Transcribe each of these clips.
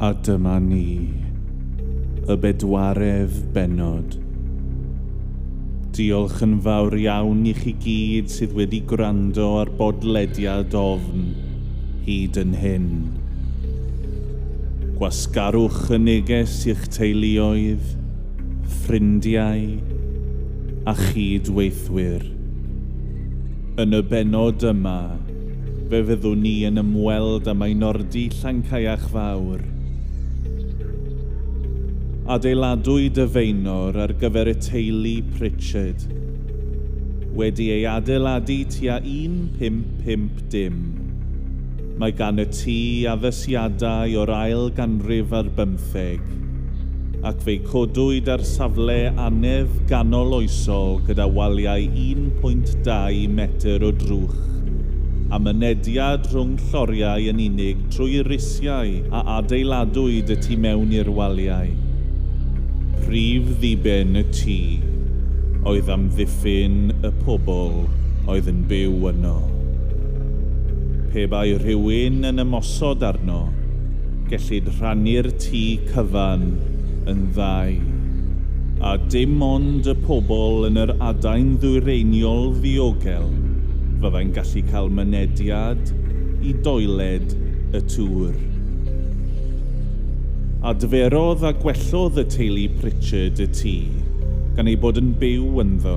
A dyma ni, y bedwaredd benod. Diolch yn fawr iawn i chi gyd sydd wedi gwrando ar bodlediad ofn hyd yn hyn. Gwasgarwch y neges i'ch teuluoedd, ffrindiau a chydweithwyr. Yn y benod yma, fe fyddwn ni yn ymweld am ein ordi Llancaiach Fawr – adeiladwy dyfeinor ar gyfer y teulu Pritchard. Wedi ei adeiladu tua 1550 dim. Mae gan y tŷ addasiadau o'r ail ganrif ar bymtheg ac fe'i codwyd ar safle anef ganol oesol gyda waliau 1.2 metr o drwch a mynediad rhwng lloriau yn unig trwy risiau a adeiladwyd y tu mewn i'r waliau prif ddiben y tŷ oedd amddiffyn y pobl oedd yn byw yno. Pe bai rhywun yn ymosod arno, gellid rhannu'r tŷ cyfan yn ddau. A dim ond y pobl yn yr adain ddwyreiniol ddiogel fyddai'n gallu cael mynediad i doiled y tŵr a a gwellodd y teulu Pritchard y tŷ, gan ei bod yn byw ynddo.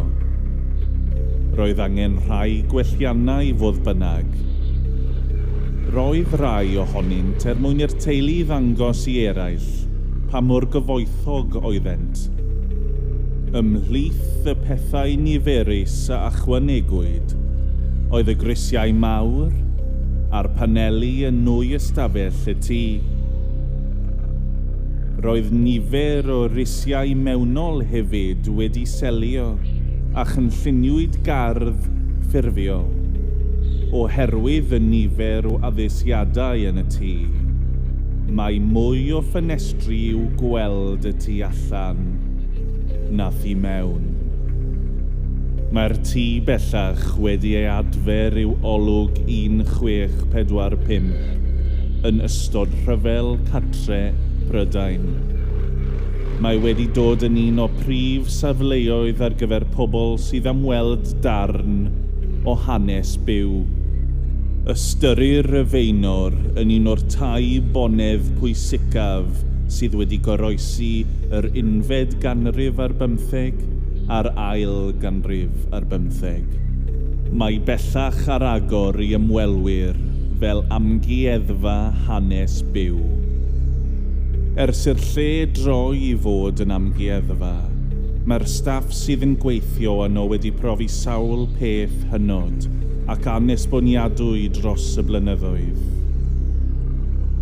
Roedd angen rhai gwelliannau fodd bynnag. Roedd rai ohonynt er mwyn i'r teulu ddangos i eraill pa mor gyfoethog oeddent. Ymhlith y pethau niferus a achwanegwyd oedd y grisiau mawr a'r paneli yn nwy ystafell y tŷ. Roedd nifer o risiau mewnol hefyd wedi selio a chynlluniwyd gardd ffurfiol oherwydd y nifer o addesiadau yn y tŷ. Mae mwy o ffenestri i'w gweld y tŷ allan na thu mewn. Mae'r tŷ bellach wedi ei adfer i'w olwg 1645 yn ystod rhyfel catre Prydain. Mae wedi dod yn un o prif safleoedd ar gyfer pobl sydd am weld darn o hanes byw. Ystyrir y feinor yn un o'r tai bonedd pwysicaf sydd wedi goroesi yr unfed ganrif ar bymtheg a'r ail ganrif ar bymtheg. Mae bellach ar agor i ymwelwyr fel amgueddfa hanes byw ers i'r lle droi i fod yn amgueddfa, mae'r staff sydd yn gweithio yno wedi profi sawl peth hynod ac anesboniadwy dros y blynyddoedd.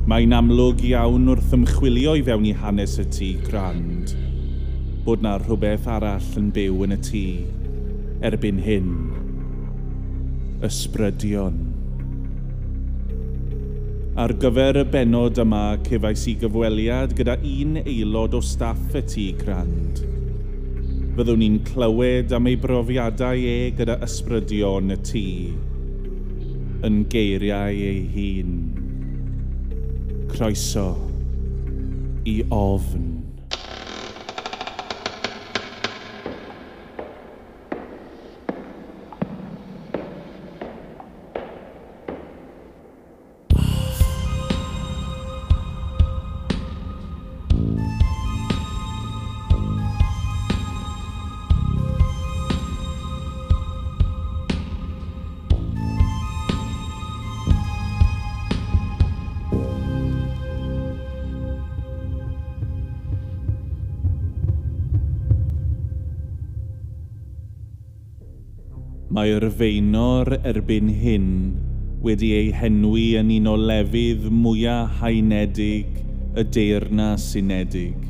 Mae'n amlwg iawn wrth ymchwilio i fewn i hanes y tŷ grand, bod na rhywbeth arall yn byw yn y tŷ erbyn hyn. Ysbrydion. Ar gyfer y benod yma, cefais i gyfweliad gyda un aelod o staff y tŷ crand. Fyddwn ni'n clywed am ei brofiadau e gyda ysbrydion y tŷ, yn geiriau ei hun. Croeso i ofn. Mae'r feinor erbyn hyn wedi ei henwi yn un o lefydd mwyaf haenedig y deyrnas unedig.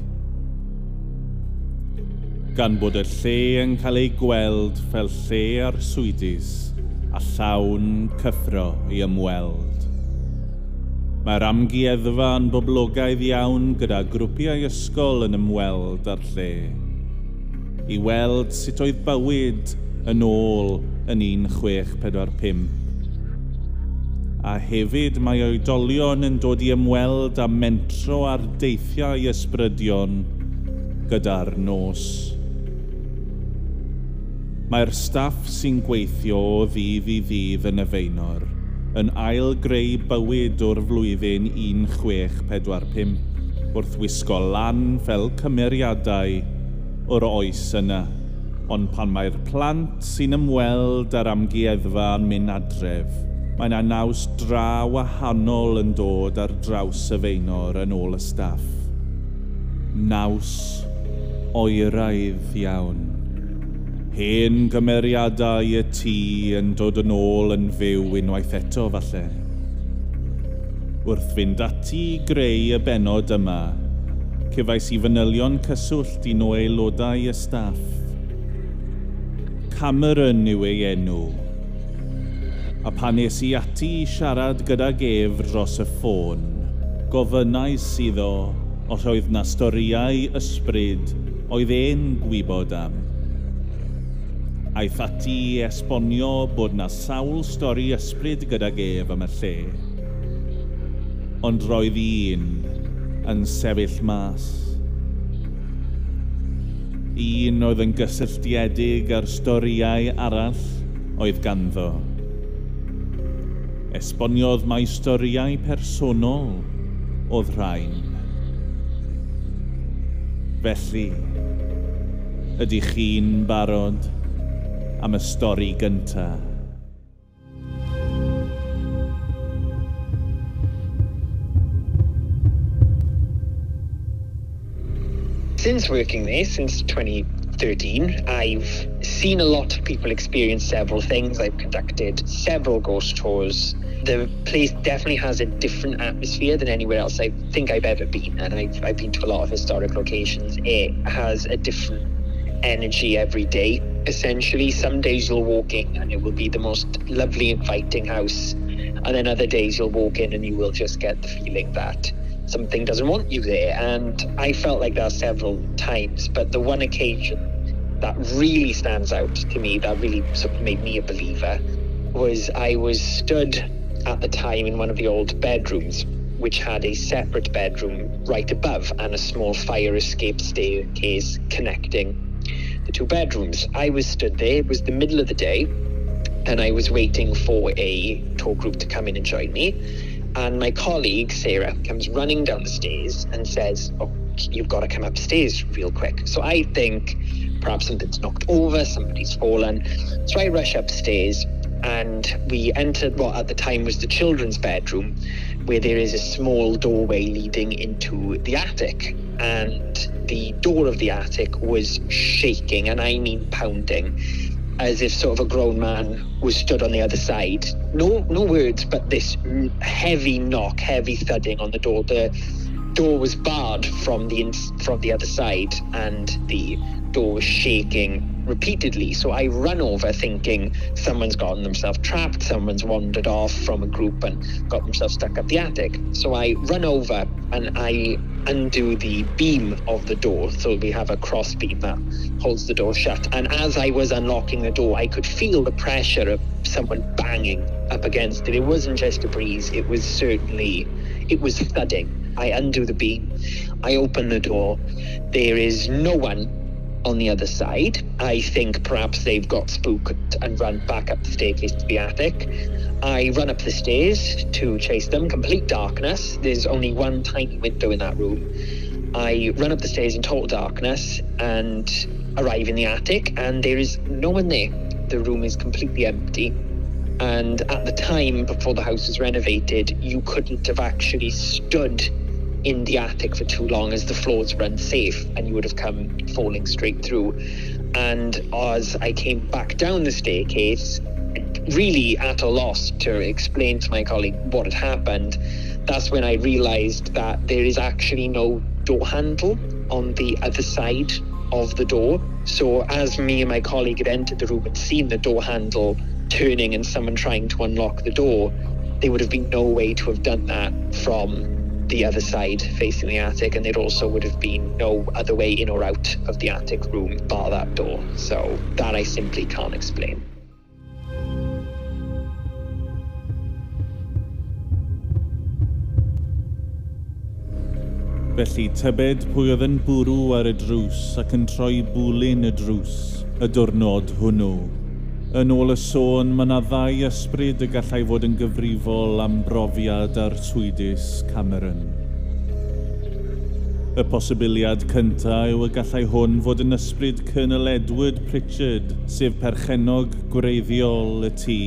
Gan bod y lle yn cael ei gweld fel lle arswydus a llawn cyffro i ymweld. Mae'r amgueddfa yn boblogaidd iawn gyda grwpiau ysgol yn ymweld ar lle. I weld sut oedd bywyd yn ôl yn 1645. A hefyd mae oedolion yn dod i ymweld â mentro ar deithiau ysbrydion gyda'r nos. Mae'r staff sy'n gweithio o ddydd i ddydd yn y feinor yn ail greu bywyd o'r flwyddyn 1645 wrth wisgo lan fel cymeriadau o'r oes yna ond pan mae'r plant sy'n ymweld â'r amgueddfa yn mynd adref, mae yna naws dra wahanol yn dod ar draws y feinor yn ôl y staff. Naws oeraidd iawn. Hen gymeriadau y tŷ yn dod yn ôl yn fyw unwaith eto falle. Wrth fynd ati i greu y benod yma, cyfais i fanylion cyswllt i o aelodau y staff Cameron yw ei enw. A pan nes i ati i siarad gyda gef dros y ffôn, gofynnais iddo os oedd na storiau ysbryd oedd e'n gwybod am. Aeth ati i esbonio bod na sawl stori ysbryd gyda gef am y lle. Ond roedd un yn sefyll mas un oedd yn gysylltiedig â'r storiau arall oedd ganddo. Esboniodd mai storiau personol oedd rhain. Felly, ydych chi'n barod am y stori gyntaf? Since working there, since 2013, I've seen a lot of people experience several things. I've conducted several ghost tours. The place definitely has a different atmosphere than anywhere else I think I've ever been. And I've, I've been to a lot of historic locations. It has a different energy every day. Essentially, some days you'll walk in and it will be the most lovely, inviting house. And then other days you'll walk in and you will just get the feeling that something doesn't want you there. And I felt like that several times, but the one occasion that really stands out to me, that really sort of made me a believer, was I was stood at the time in one of the old bedrooms, which had a separate bedroom right above and a small fire escape staircase connecting the two bedrooms. I was stood there, it was the middle of the day, and I was waiting for a tour group to come in and join me and my colleague, Sarah, comes running down the stairs and says, Oh, you've got to come upstairs real quick. So I think perhaps something's knocked over, somebody's fallen. So I rush upstairs and we entered what at the time was the children's bedroom, where there is a small doorway leading into the attic. And the door of the attic was shaking, and I mean pounding as if sort of a grown man was stood on the other side. No, no words, but this heavy knock, heavy thudding on the door. The door was barred from the from the other side, and the door was shaking repeatedly. So I run over thinking someone's gotten themselves trapped, someone's wandered off from a group and got themselves stuck up the attic. So I run over and I undo the beam of the door. So we have a cross beam that holds the door shut. And as I was unlocking the door, I could feel the pressure of someone banging up against it. It wasn't just a breeze, it was certainly, it was thudding. I undo the beam. I open the door. There is no one on the other side. I think perhaps they've got spooked and run back up the staircase to the attic. I run up the stairs to chase them, complete darkness. There's only one tiny window in that room. I run up the stairs in total darkness and arrive in the attic, and there is no one there. The room is completely empty. And at the time, before the house was renovated, you couldn't have actually stood in the attic for too long as the floors were unsafe and you would have come falling straight through. And as I came back down the staircase, really at a loss to explain to my colleague what had happened, that's when I realized that there is actually no door handle on the other side of the door. So, as me and my colleague had entered the room and seen the door handle turning and someone trying to unlock the door, there would have been no way to have done that from the other side facing the attic, and there also would have been no other way in or out of the attic room bar that door. So that I simply can't explain. Felly tybed pwy oedd yn bwrw ar y drws ac yn troi bwlyn y drws y diwrnod hwnnw yn ôl y sôn, mae yna ddau ysbryd y gallai fod yn gyfrifol am brofiad ar swydus Cameron. Y posibiliad cyntaf yw y gallai hwn fod yn ysbryd Colonel Edward Pritchard, sef perchenog gwreiddiol y tŷ.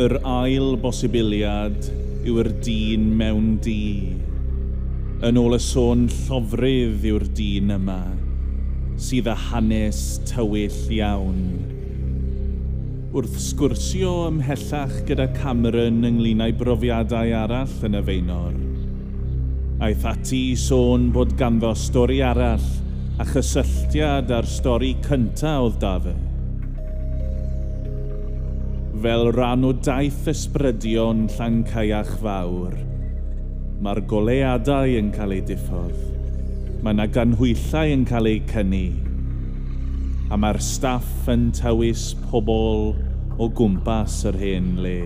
Yr ail bosibiliad yw'r dyn mewn dŷ. Yn ôl y sôn llofrydd yw'r dyn yma, sydd â hanes tywyll iawn wrth sgwrsio ymhellach gyda Cameron ynglyn â'i brofiadau arall yn y feinor. Aeth ati i sôn bod ganddo stori arall a chysylltiad â'r stori cyntaf oedd dafe. Fel rhan o daith ysbrydion Llancaeach Fawr, mae'r goleadau yn cael eu diffodd. Mae yna ganhwyllau yn cael eu cynnu a mae'r staff yn tywys pobl o gwmpas yr hen le.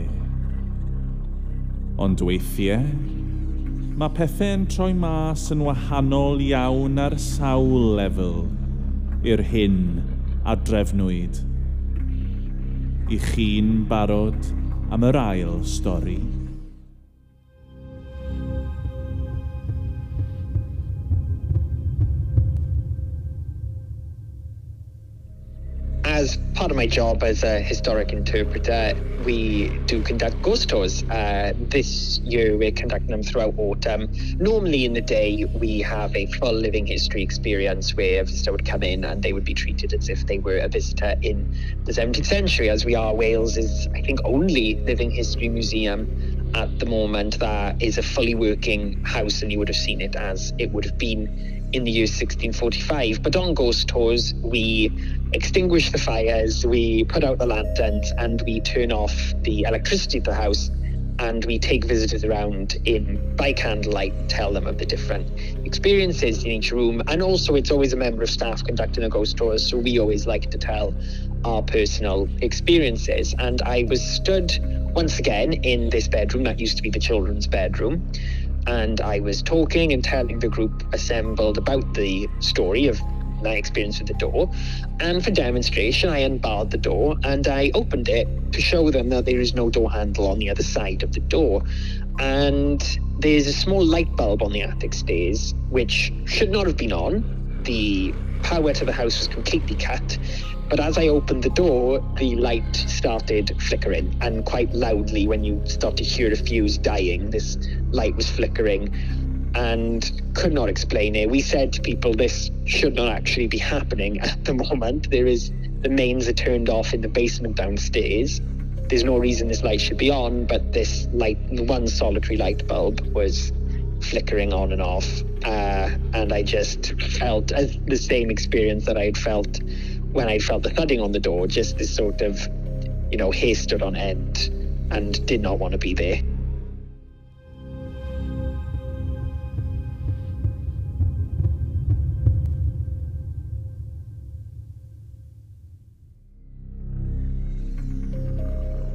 Ond weithiau, mae pethau'n troi mas yn wahanol iawn ar sawl lefel i'r hyn a drefnwyd. I chi'n barod am yr ail stori. Part of my job as a historic interpreter, we do conduct ghost tours. Uh, this year, we're conducting them throughout autumn. Normally, in the day, we have a full living history experience where a visitor would come in and they would be treated as if they were a visitor in the 17th century, as we are. Wales is, I think, only living history museum at the moment that is a fully working house, and you would have seen it as it would have been in the year 1645. But on ghost tours, we extinguish the fires, we put out the lanterns, and we turn off the electricity of the house. And we take visitors around in by candlelight, tell them of the different experiences in each room. And also, it's always a member of staff conducting a ghost tour, so we always like to tell our personal experiences. And I was stood once again in this bedroom that used to be the children's bedroom and I was talking and telling the group assembled about the story of my experience with the door. And for demonstration, I unbarred the door and I opened it to show them that there is no door handle on the other side of the door. And there's a small light bulb on the attic stairs, which should not have been on. The power to the house was completely cut. But as I opened the door, the light started flickering, and quite loudly when you start to hear a fuse dying, this light was flickering and could not explain it. We said to people this should not actually be happening at the moment. There is the mains are turned off in the basement downstairs. There's no reason this light should be on, but this light, one solitary light bulb, was flickering on and off. Uh, and I just felt as the same experience that I had felt when I felt the thudding on the door, just this sort of, you know, hair stood on end and did not want to be there.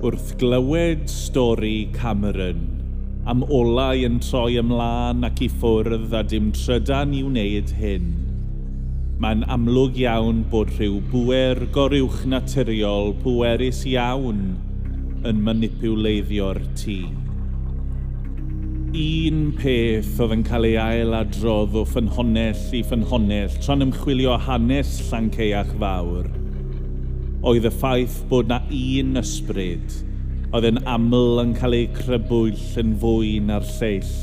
wrth glywed stori Cameron am olau yn troi ymlaen ac i ffwrdd a dim trydan i wneud hyn. Mae'n amlwg iawn bod rhyw bwer goruwch naturiol pwerus iawn yn manipuleiddio'r tŷ. Un peth oedd yn cael ei ailadrodd o ffynhonell i ffynhonell tra'n ymchwilio hanes Llanceach Fawr oedd y ffaith bod na un ysbryd – oedd yn aml yn cael ei crybwyll yn fwy na'r lleill.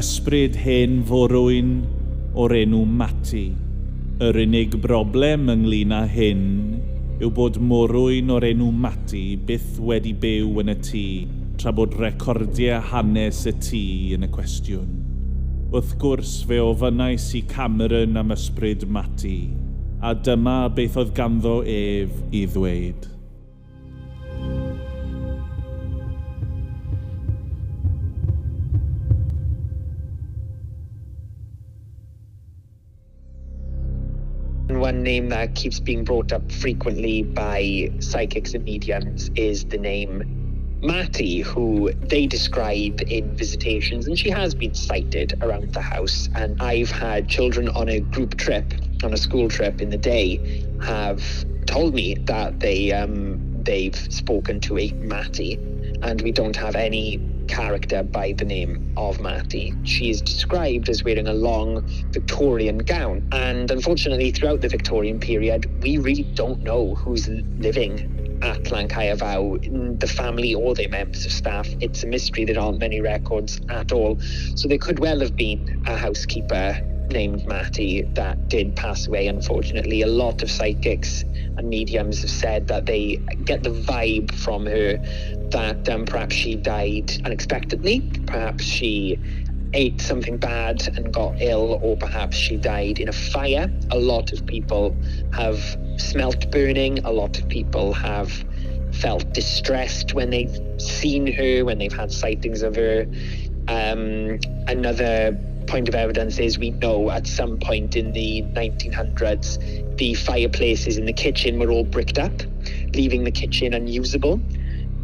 Ysbryd hen forwyn o'r enw Mati. Yr unig broblem ynglyn â hyn yw bod morwyn o'r enw Mati byth wedi byw yn y tŷ, tra bod recordiau hanes y tŷ yn y cwestiwn. Wrth gwrs fe ofynnais i Cameron am ysbryd Mati, a dyma beth oedd ganddo ef i ddweud. One name that keeps being brought up frequently by psychics and mediums is the name Matty, who they describe in visitations, and she has been sighted around the house. And I've had children on a group trip, on a school trip in the day, have told me that they um, they've spoken to a Matty, and we don't have any character by the name of Matty. She is described as wearing a long Victorian gown, and unfortunately, throughout the Victorian period, we really don't know who's living at Llan Vow, the family or their members of staff. It's a mystery. There aren't many records at all. So there could well have been a housekeeper named Matty that did pass away, unfortunately. A lot of psychics and mediums have said that they get the vibe from her that um, perhaps she died unexpectedly, perhaps she ate something bad and got ill, or perhaps she died in a fire. A lot of people have smelt burning, a lot of people have felt distressed when they've seen her, when they've had sightings of her. Um, another point of evidence is we know at some point in the 1900s the fireplaces in the kitchen were all bricked up, leaving the kitchen unusable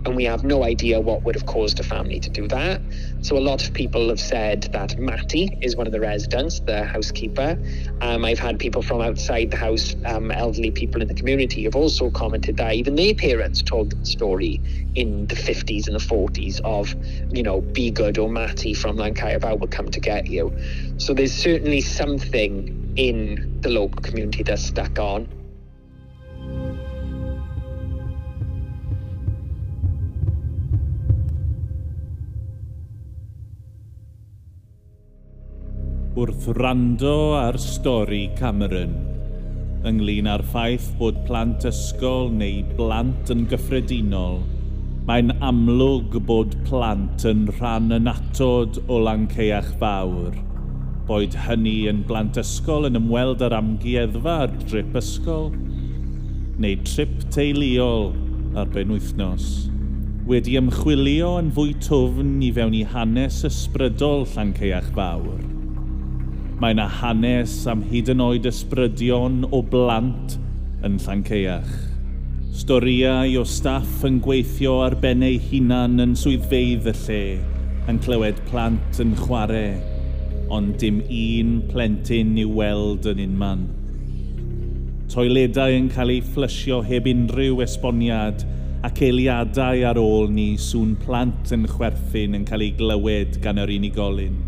and we have no idea what would have caused a family to do that. So a lot of people have said that Matty is one of the residents, the housekeeper. Um, I've had people from outside the house, um, elderly people in the community, have also commented that even their parents told the story in the 50s and the 40s of, you know, be good or Matty from Lancaster will come to get you. So there's certainly something in the local community that's stuck on. wrth rando ar stori Cameron ynglyn â'r ffaith bod plant ysgol neu blant yn gyffredinol, mae'n amlwg bod plant yn rhan anatod o Lanceach Fawr, boed hynny yn blant ysgol yn ymweld â'r amgueddfa ar drip ysgol, neu trip teuluol ar ben wythnos, wedi ymchwilio yn fwy tofn i fewn i hanes ysbrydol Llanceach Fawr – Mae yna hanes am hyd yn oed ysbrydion o blant yn Llanceach. Storiau o staff yn gweithio ar ben eu hunan yn swyddfeidd y lle, yn clywed plant yn chwarae, ond dim un plentyn i'w weld yn unman. Toiledau yn cael eu fflysio heb unrhyw esboniad ac eiliadau ar ôl ni sŵn plant yn chwerthin yn cael ei glywed gan yr unigolyn.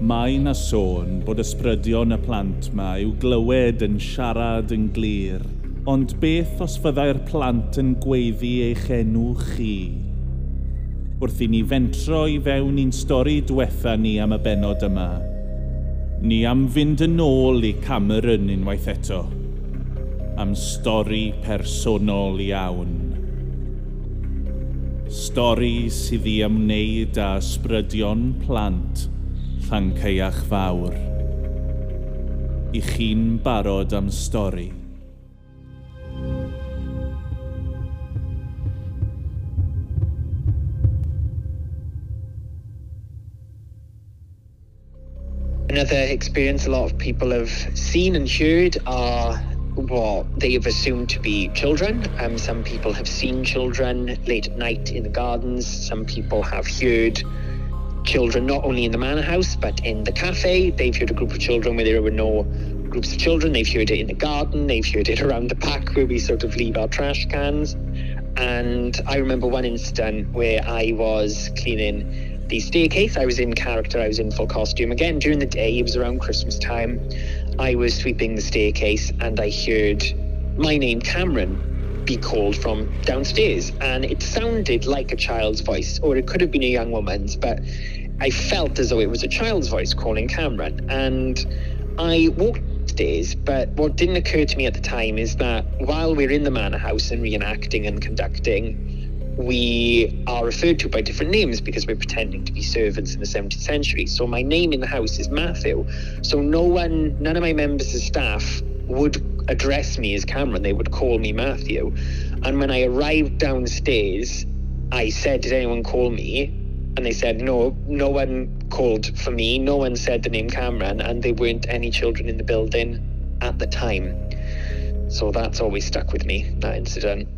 Mae na sôn bod ysbrydion y plant ma i'w glywed yn siarad yn glir, ond beth os fyddai'r plant yn gweiddi eich enw chi? Wrth i ni fentro i fewn i'n stori diwetha ni am y benod yma, ni am fynd yn ôl i Cameron unwaith eto, am stori personol iawn. Stori sydd i ymwneud â ysbrydion plant – Fawr. I chi'n barod am stori. Another experience a lot of people have seen and heard are what they have assumed to be children. Um, some people have seen children late at night in the gardens. Some people have heard children not only in the manor house but in the cafe. They've heard a group of children where there were no groups of children. They've heard it in the garden. They've heard it around the park where we sort of leave our trash cans. And I remember one incident where I was cleaning the staircase. I was in character. I was in full costume again during the day. It was around Christmas time. I was sweeping the staircase and I heard my name Cameron be called from downstairs. And it sounded like a child's voice, or it could have been a young woman's, but I felt as though it was a child's voice calling Cameron. And I walked upstairs, but what didn't occur to me at the time is that while we're in the manor house and reenacting and conducting, we are referred to by different names because we're pretending to be servants in the 17th century. So my name in the house is Matthew. So no one, none of my members of staff would address me as Cameron. They would call me Matthew. And when I arrived downstairs, I said, Did anyone call me? And they said, No, no one called for me. No one said the name Cameron. And there weren't any children in the building at the time. So that's always stuck with me, that incident.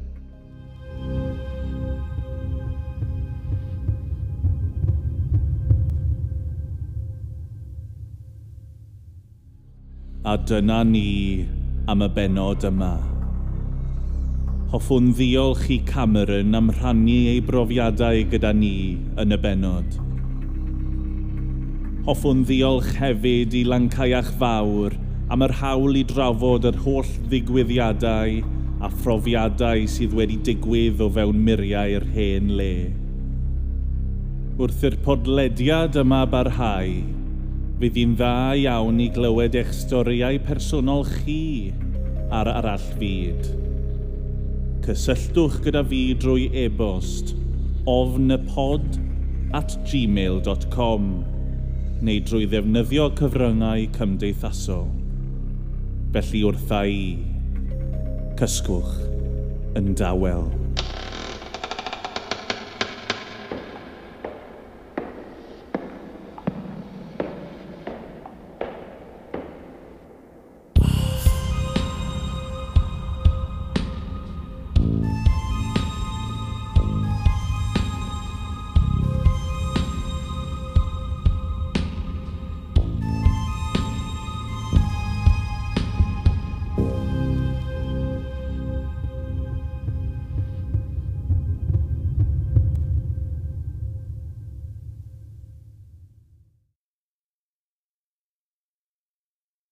Adanani am y benod yma. Hoffwn ddiolch i Cameron am rhannu ei brofiadau gyda ni yn y benod. Hoffwn ddiolch hefyd i Lancaiach Fawr am yr hawl i drafod yr holl ddigwyddiadau a phrofiadau sydd wedi digwydd o fewn muriau'r hen le. Wrth i'r podlediad yma barhau, Fydd hi'n dda iawn i glywed eich storiau personol chi ar arall fyd. Cysylltwch gyda fi drwy e-bost ofnypod at gmail.com neu drwy ddefnyddio cyfryngau cymdeithasol. Felly wrtha i, cysgwch yn dawel.